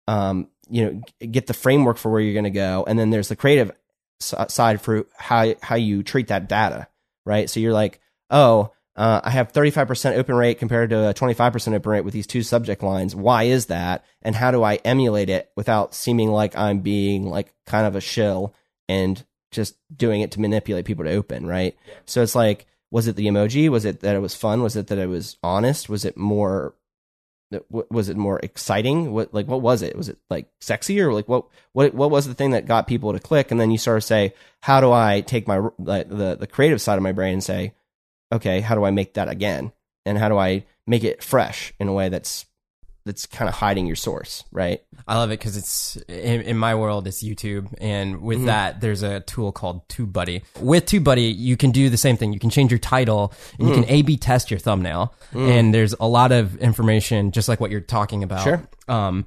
um, you know, get the framework for where you're going to go. And then there's the creative side for how, how you treat that data, right? So you're like, oh, uh, I have 35% open rate compared to a 25% open rate with these two subject lines. Why is that? And how do I emulate it without seeming like I'm being like kind of a shill and just doing it to manipulate people to open, right? So it's like, was it the emoji? Was it that it was fun? Was it that it was honest? Was it more, was it more exciting? What, like, what was it? Was it like sexy or like what, what, what was the thing that got people to click? And then you sort of say, how do I take my, the, the creative side of my brain and say, okay, how do I make that again? And how do I make it fresh in a way that's that's kind of hiding your source, right?
I love it because it's in, in my world, it's YouTube, and with
Mm-hmm.
that, there's a tool called TubeBuddy. With TubeBuddy, you can do the same thing. You can change your title, and you
Mm.
can A/B test your thumbnail, and there's a lot of information, just like what you're talking about.
Sure.
Um,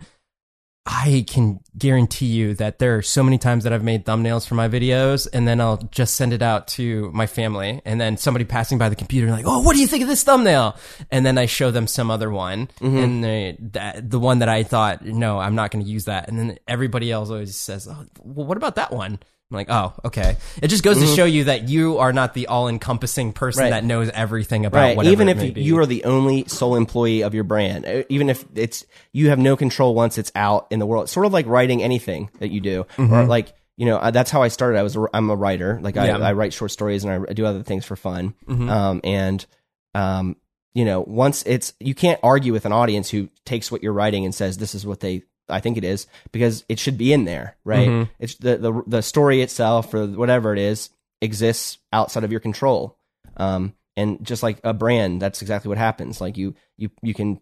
I can guarantee you that there are so many times that I've made thumbnails for my videos, and then I'll just send it out to my family, and then somebody passing by the computer like, "Oh, what do you think of this thumbnail?" And then I show them some other one, mm-hmm. and they, that the one that I thought, no, I'm not going to use that, and then everybody else always says, "Oh, well, what about that one?" I'm like, "Oh, okay." It just goes to show you that you are not the all-encompassing person
Right.
that knows everything about
Right.
whatever.
Even if you, are the only sole employee of your brand, even if it's you have no control once it's out in the world. It's sort of like writing anything that you do, or like you know uh, that's how I started. I was a, I'm a writer. Like I,
Yeah.
I write short stories and I, I do other things for fun. Um, and um, you know, once it's you can't argue with an audience who takes what you're writing and says this is what they I think it is because it should be in there, right? It's the the the story itself or whatever it is exists outside of your control. Um, and just like a brand, that's exactly what happens. Like you you you can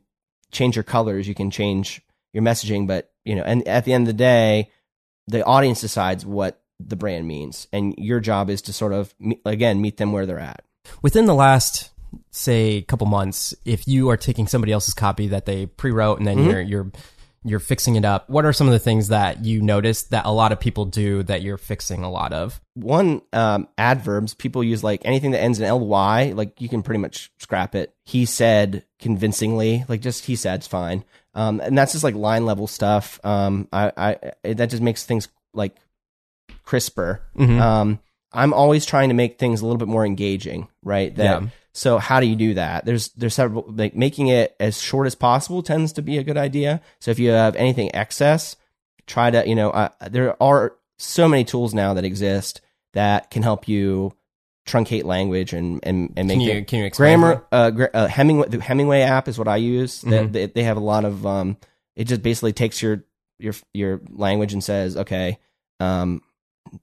change your colors, you can change your messaging, but you know, and at the end of the day, the audience decides what the brand means, and your job is to sort of again meet them where they're at.
within the last say couple months if you are taking somebody else's copy that they pre-wrote and then
Mm-hmm.
you're you're you're fixing it up. What are some of the things that you notice that a lot of people do that you're fixing a lot of?
One um, adverbs people use like anything that ends in ly like you can pretty much scrap it. He said convincingly like just he said's fine. Um, and that's just like line level stuff. Um, I, I that just makes things like crisper.
Mm-hmm.
um, i'm always trying to make things a little bit more engaging right? That
Yeah.
So how do you do that? There's there's several like making it as short as possible tends to be a good idea. So if you have anything excess try to you know uh, there are so many tools now that exist that can help you truncate language and and, and make
can you
it
can you explain
grammar uh, gra- uh hemingway the hemingway app is what i use. They-
Mhm.
they, they have a lot of um it just basically takes your your your language and says okay um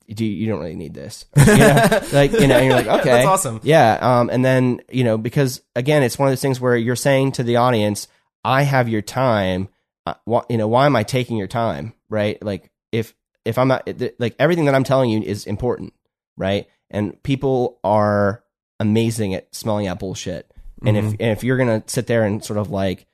do you, you don't really need this. You know? like you know you're like okay.
That's awesome.
yeah um and then you know because again it's one of those things where you're saying to the audience i have your time. Uh, wh- you know why am i taking your time? Right? Like if if i'm not like everything that i'm telling you is important right? And people are amazing at smelling out bullshit. And if and if you're gonna sit there and sort of like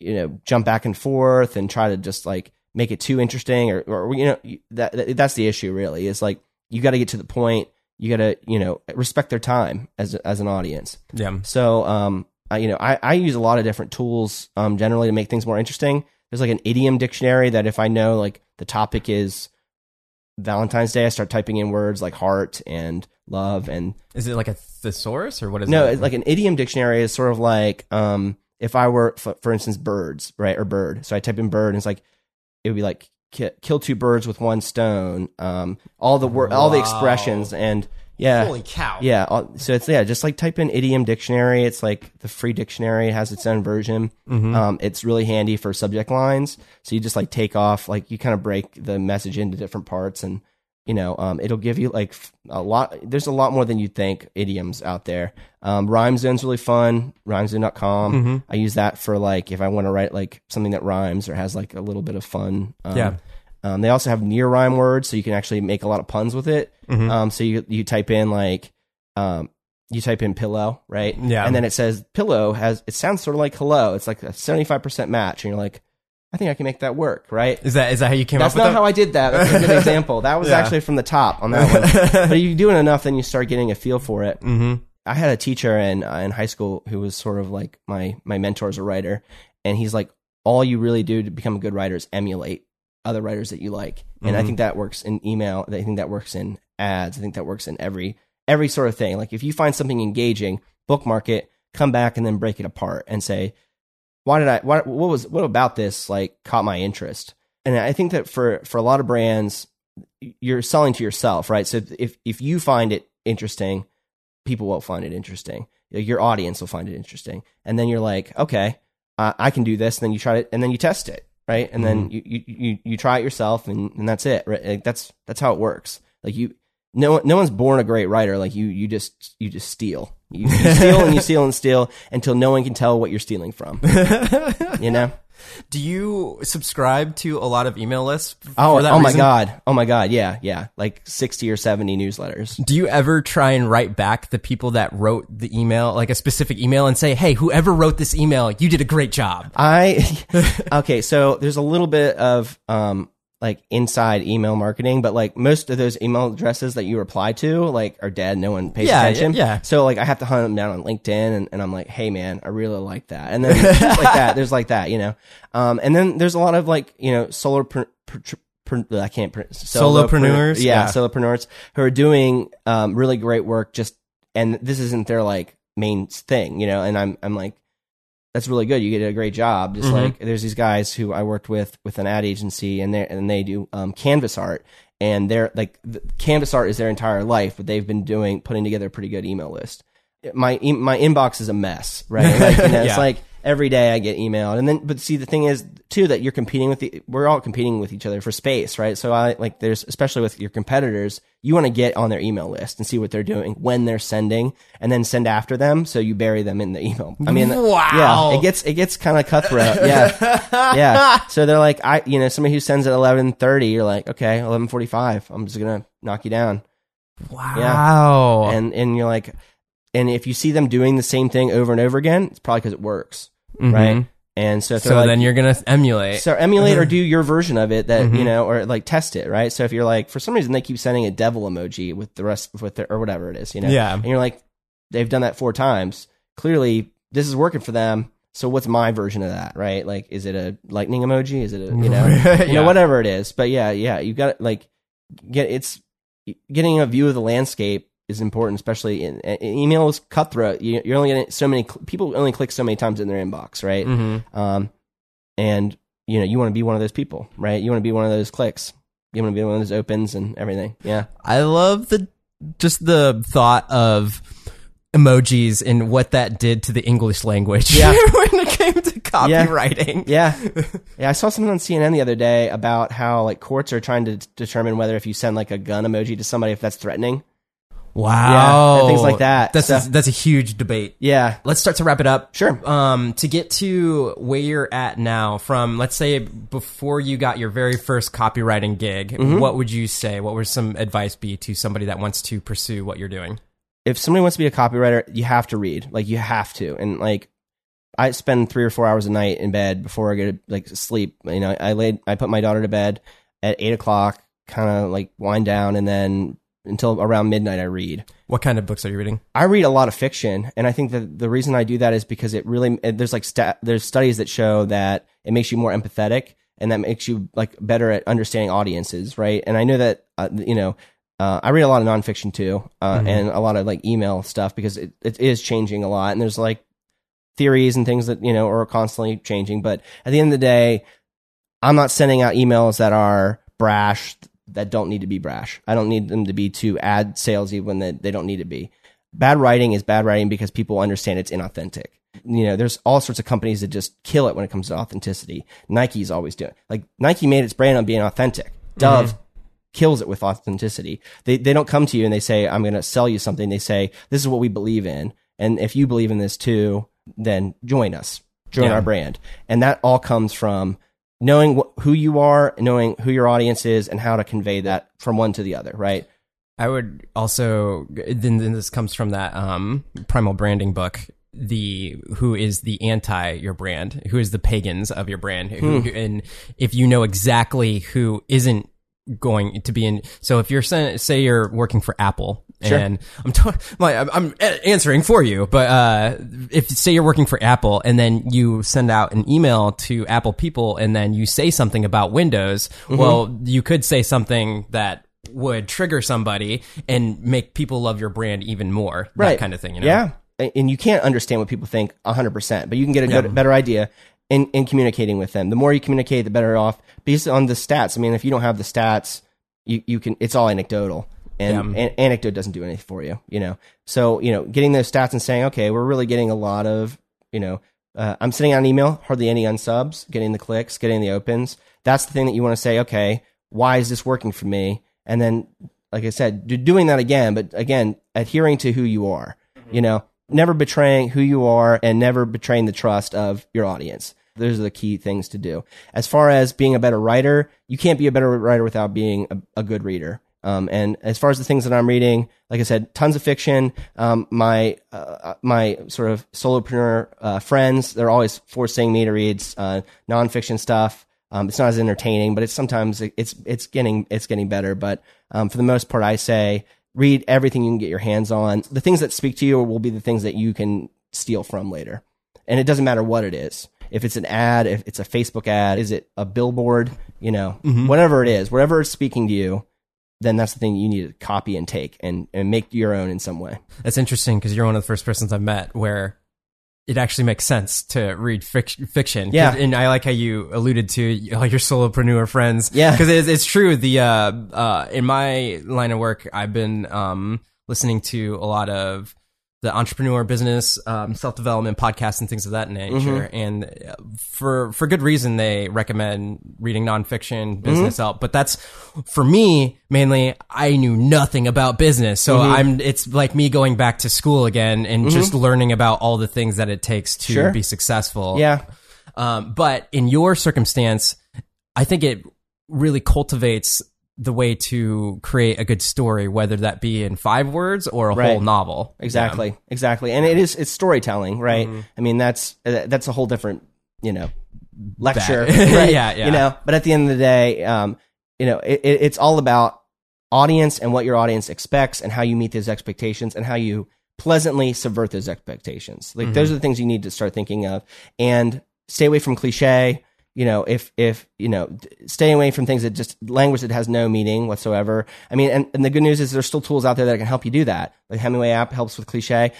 you know jump back and forth and try to just like make it too interesting or or you know that, that that's the issue really is like you got to get to the point you got to you know respect their time as as an audience
yeah
so, um, I, you know, I, I use a lot of different tools, um, generally to make things more interesting. There's like an idiom dictionary that if I know like the topic is Valentine's Day, I start typing in words like heart and love and
is it like a thesaurus or what is it?
no,
it
it's like an idiom dictionary is sort of like, um, if I were, for, for instance, birds, right, or bird. So I type in bird, and it's like it would be like ki- kill two birds with one stone. Um, all the word, all the
Wow.
expressions, and yeah,
holy cow
yeah, all- so it's yeah, just like type in idiom dictionary. It's like the free dictionary has its own version.
Mm-hmm.
Um, it's really handy for subject lines. So you just like take off, like you kind of break the message into different parts, and you know, um, it'll give you like a lot. There's a lot more than you think idioms out there. Um, RhymeZone's really fun. RhymeZone.com.
Mm-hmm.
I use that for like if I want to write like something that rhymes or has like a little bit of fun. Um,
Yeah.
um, they also have near rhyme words, so you can actually make a lot of puns with it.
Mm-hmm.
Um, so you you type in like um, you type in pillow, right?
Yeah.
And then it says pillow has it sounds sort of like hello. It's like a seventy five percent match, and you're like, I think I can make that work, right?
Is that is that how you came
That's
up with
not
that?
how I did that. That's a good example. That was
Yeah.
actually from the top on that one. but you do it enough, then you start getting a feel for it.
mm-hmm.
I had a teacher in uh, in high school who was sort of like my my mentor as a writer, and he's like, all you really do to become a good writer is emulate other writers that you like, and I
Mhm.
think that works in email. I think that works in ads. I think that works in every every sort of thing. Like if you find something engaging, bookmark it, come back, and then break it apart and say, why did I? What, what was what about this like caught my interest? And I think that for for a lot of brands, you're selling to yourself, right? So if if you find it interesting, people will find it interesting. Your audience will find it interesting, and then you're like, okay, uh, I can do this. And then you try it, and then you test it, right? And then you, you you you try it yourself, and, and that's it. Right? Like that's that's how it works. Like you, no no one's born a great writer. Like you you just you just steal. You, you steal and you steal and steal until no one can tell what you're stealing from. You know?
Do you subscribe to a lot of email lists? f-
Oh,
that
oh my
reason?
god. Oh my god. Yeah, yeah. Like 60 or 70 newsletters.
Do you ever try and write back the people that wrote the email, like a specific email, and say, "Hey, whoever wrote this email, you did a great job."
I okay, so there's a little bit of um like inside email marketing, but like most of those email addresses that you reply to like are dead. No one pays
Yeah,
attention.
yeah.
So like I have to hunt them down on LinkedIn, and, and I'm like, hey man, I really like that. And then like that. There's like that, you know. Um, and then there's a lot of like you know solar. Per, I can't. pr-
Solopreneurs?
solopreneur- yeah,
Yeah.
solopreneurs who are doing um really great work. Just and this isn't their like main thing, you know. And I'm I'm like that's really good. You get a great job. Just
Mhm.
like there's these guys who I worked with with an ad agency, and they and they do um, canvas art, and they're like the, canvas art is their entire life, but they've been doing putting together a pretty good email list. My my inbox is a mess, right? Like, you know,
Yeah.
It's like every day I get emailed, and then but see the thing is too that you're competing with the we're all competing with each other for space, right? So I like there's especially with your competitors, you want to get on their email list and see what they're doing when they're sending, and then send after them, so you bury them in the email. I mean,
Wow.
yeah, it gets it gets kind of cutthroat. Yeah, yeah. So they're like, I, you know, somebody who sends at eleven thirty, you're like, okay, eleven forty five. I'm just gonna knock you down,
Wow.
and and you're like, and if you see them doing the same thing over and over again, it's probably because it works,
Mhm.
right? And so if
So
like,
then you're gonna emulate.
so emulate or do your version of it that
Mhm.
you know, or like test it, right? So if you're like, for some reason they keep sending a devil emoji with the rest with their or whatever it is, you know,
Yeah.
and you're like, they've done that four times. Clearly, this is working for them. So what's my version of that, right? Like, is it a lightning emoji? Is it a you know, you know, whatever it is? But yeah, yeah, you got like get it's getting a view of the landscape is important, especially in, in email is cutthroat. You, you're only getting so many people only click so many times in their inbox, right?
Mhm.
Um, and you know, you want to be one of those people, right? You want to be one of those clicks. You want to be one of those opens and everything. Yeah.
I love the just the thought of emojis and what that did to the English language
Yeah.
when it came to copywriting.
Yeah. Yeah. I saw something on CNN the other day about how like courts are trying to determine whether if you send like a gun emoji to somebody, if that's threatening.
Wow.
Yeah, and things like that.
That's
So-
a, that's a huge debate.
Yeah.
Let's start to wrap it up.
Sure.
Um, to get to where you're at now, from let's say before you got your very first copywriting gig,
Mm-hmm.
what would you say? What would some advice be to somebody that wants to pursue what you're doing?
if somebody wants to be a copywriter, you have to read. Like you have to. And like I spend three or four hours a night in bed before I go to like sleep. You know, I laid I put my daughter to bed at eight o'clock, kind of like wind down, and then until around midnight I read.
What kind of books are you reading?
I read a lot of fiction, and I think that the reason I do that is because it really there's like sta there's studies that show that it makes you more empathetic, and that makes you like better at understanding audiences, right? And I know that uh, you know uh, I read a lot of nonfiction too, uh, and a lot of like email stuff because it, it is changing a lot, and there's like theories and things that you know are constantly changing. But at the end of the day, I'm not sending out emails that are brash that don't need to be brash. I don't need them to be too ad salesy when they, they don't need to be. Bad writing is bad writing because people understand it's inauthentic. You know, there's all sorts of companies that just kill it when it comes to authenticity. Nike's always doing like Nike made its brand on being authentic. Mm-hmm. Dove kills it with authenticity. They they don't come to you and they say I'm going to sell you something. They say this is what we believe in, and if you believe in this too, then join us, join
Yeah.
our brand, and that all comes from knowing wh- who you are, knowing who your audience is, and how to convey that from one to the other. Right?
I would also then, then this comes from that um, primal branding book. The who is the anti your brand? Who is the pagans of your brand? Who,
Hmm.
and if you know exactly who isn't going to be in, so if you're say, say you're working for Apple. And I'm, like, I'm answering for you, but uh, if say you're working for Apple and then you send out an email to Apple people and then you say something about Windows,
Mm-hmm.
well, you could say something that would trigger somebody and make people love your brand even more. That kind of thing, you know?
Yeah. And you can't understand what people think 100%, but you can get a good, better idea in, in communicating with them. The more you communicate, the better off. Based on the stats, I mean, if you don't have the stats, you, you can, it's all anecdotal. And, an anecdote doesn't do anything for you, you know? So, you know, getting those stats and saying, okay, we're really getting a lot of, you know, uh, I'm sending out an email, hardly any unsubs, getting the clicks, getting the opens. That's the thing that you want to say, okay, why is this working for me? And then, like I said, do- doing that again, but again, adhering to who you are, you know, never betraying who you are and never betraying the trust of your audience. Those are the key things to do. As far as being a better writer, you can't be a better writer without being a, a good reader. Um, and as far as the things that I'm reading, like I said, tons of fiction. Um, my uh, my sort of solopreneur uh, friends, they're always forcing me to read uh, nonfiction stuff. Um, it's not as entertaining, but it's sometimes it's it's getting it's getting better. But um, for the most part, I say read everything you can get your hands on. The things that speak to you will be the things that you can steal from later, and it doesn't matter what it is. If it's an ad, if it's a Facebook ad, is it a billboard? You know, whatever it is, wherever it's speaking to you, then that's the thing you need to copy and take and, and make your own in some way.
That's interesting because you're one of the first persons I've met where it actually makes sense to read fic- fiction.
Yeah.
and I like how you alluded to all your solopreneur friends.
Yeah.
because it's, it's true. The uh, uh, in my line of work, I've been um, listening to a lot of the entrepreneur business, um, self development podcasts, and things of that nature. And uh, for for good reason, they recommend reading nonfiction, business help. But that's for me mainly. I knew nothing about business, so I'm. It's like me going back to school again and just learning about all the things that it takes to
Sure.
be successful.
Yeah.
Um, but in your circumstance, I think it really cultivates the way to create a good story, whether that be in five words or a
Right.
whole novel.
Exactly, exactly, and it is it's storytelling, right? I mean, that's uh, that's a whole different, you know, lecture, right?
Yeah, yeah.
You know, but at the end of the day, um, you know, it, it, it's all about audience and what your audience expects, and how you meet those expectations, and how you pleasantly subvert those expectations. Like those are the things you need to start thinking of, and stay away from cliche. You know, if if you know, d- stay away from things that just language that has no meaning whatsoever. I mean, and, and the good news is there's still tools out there that can help you do that. Like Hemingway app helps with cliche.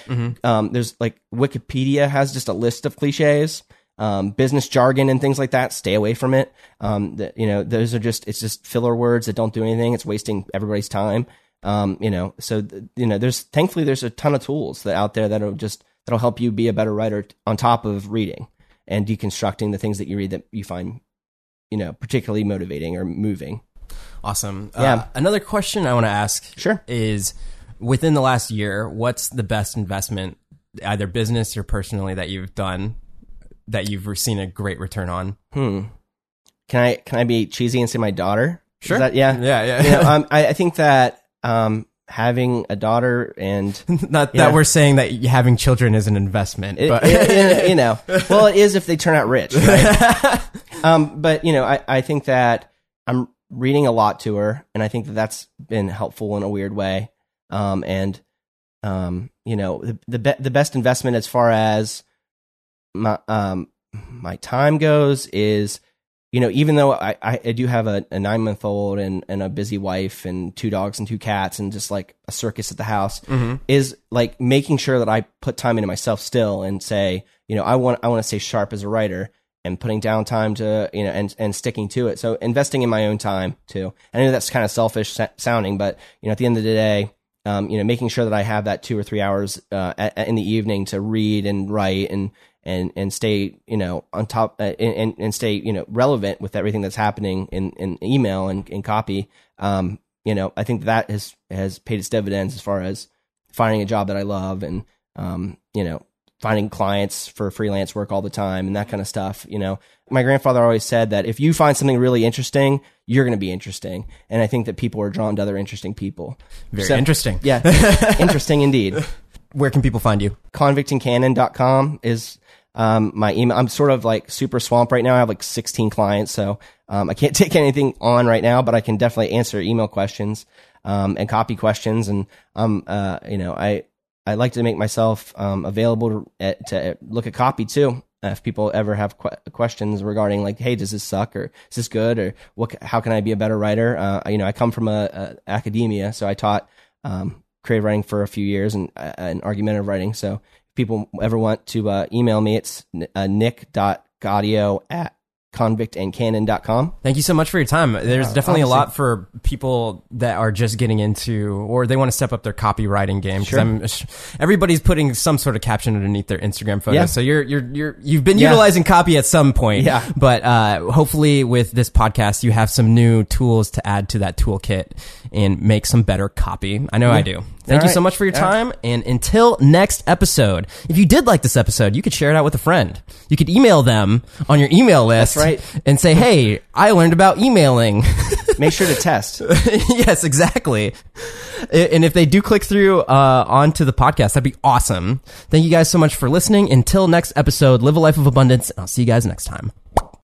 Um, there's like Wikipedia has just a list of cliches, um, business jargon and things like that. Stay away from it. Um, that you know, those are just it's just filler words that don't do anything. It's wasting everybody's time. Um, you know, so th- you know, there's thankfully there's a ton of tools that out there that'll just that'll help you be a better writer t- on top of reading and deconstructing the things that you read that you find, you know, particularly motivating or moving.
Awesome.
Yeah.
Uh, another question I want to ask
Sure.
is within the last year, what's the best investment, either business or personally, that you've done that you've seen a great return on?
Hmm. Can I can I be cheesy and say my daughter?
Sure.
that- yeah.
Yeah. Yeah.
You know, um, I, I think that um, having a daughter and
Not that we're saying that having children is an investment,
it,
but
it- you know, well, it is if they turn out rich. Right? um, but you know, I, I think that I'm reading a lot to her, and I think that that's been helpful in a weird way. Um, and um, you know, the the, be- the best investment as far as my um my time goes is you know even though i i, do have a, a nine month old and and a busy wife and two dogs and two cats and just like a circus at the house is like making sure that i put time into myself still and say you know i want i want to stay sharp as a writer and putting down time to you know and and sticking to it. So investing in my own time too. I know that's kind of selfish sounding but you know at the end of the day um, you know, making sure that I have that two or three hours uh, at, in the evening to read and write and and and stay, you know, on top uh, and and stay, you know, relevant with everything that's happening in, in email and, and copy. Um, you know, I think that has has paid its dividends as far as finding a job that I love and um, you know, finding clients for freelance work all the time and that kind of stuff. You know, my grandfather always said that if you find something really interesting, you're going to be interesting. And I think that people are drawn to other interesting people.
Very
So-
interesting.
Yeah. interesting indeed.
Where can people find you?
convictandcanon.com is um, my email. I'm sort of like super swamped right now. I have like 16 clients, so um, I can't take anything on right now, but I can definitely answer email questions um, and copy questions. And um, uh, you know, I I like to make myself um, available to, uh, to look at copy too. If people ever have que- questions regarding like, hey, does this suck or is this good or what? How can I be a better writer? Uh, you know, I come from a, a academia, so I taught um, creative writing for a few years and, uh, argumentative writing. So if people ever want to uh, email me, it's uh, nick.gaudio at convictandcanon.com.
Thank you so much for your time. There's definitely a lot for people that are just getting into or they want to step up their copywriting game. 'cause
Sure.
Everybody's putting some sort of caption underneath their Instagram photo.
Yeah.
So you're you're you're you've been
Yeah.
utilizing copy at some point.
Yeah.
But uh, hopefully with this podcast, you have some new tools to add to that toolkit and make some better copy. I know I do. Thank
All
you so much for your
All right.
time. And until next episode, if you did like this episode, you could share it out with a friend. You could email them on your email list
right.
And say, hey, I learned about emailing.
Make sure to test.
yes, exactly. And if they do click through uh, onto the podcast, that'd be awesome. Thank you guys so much for listening. Until next episode, live a life of abundance, and I'll see you guys next time.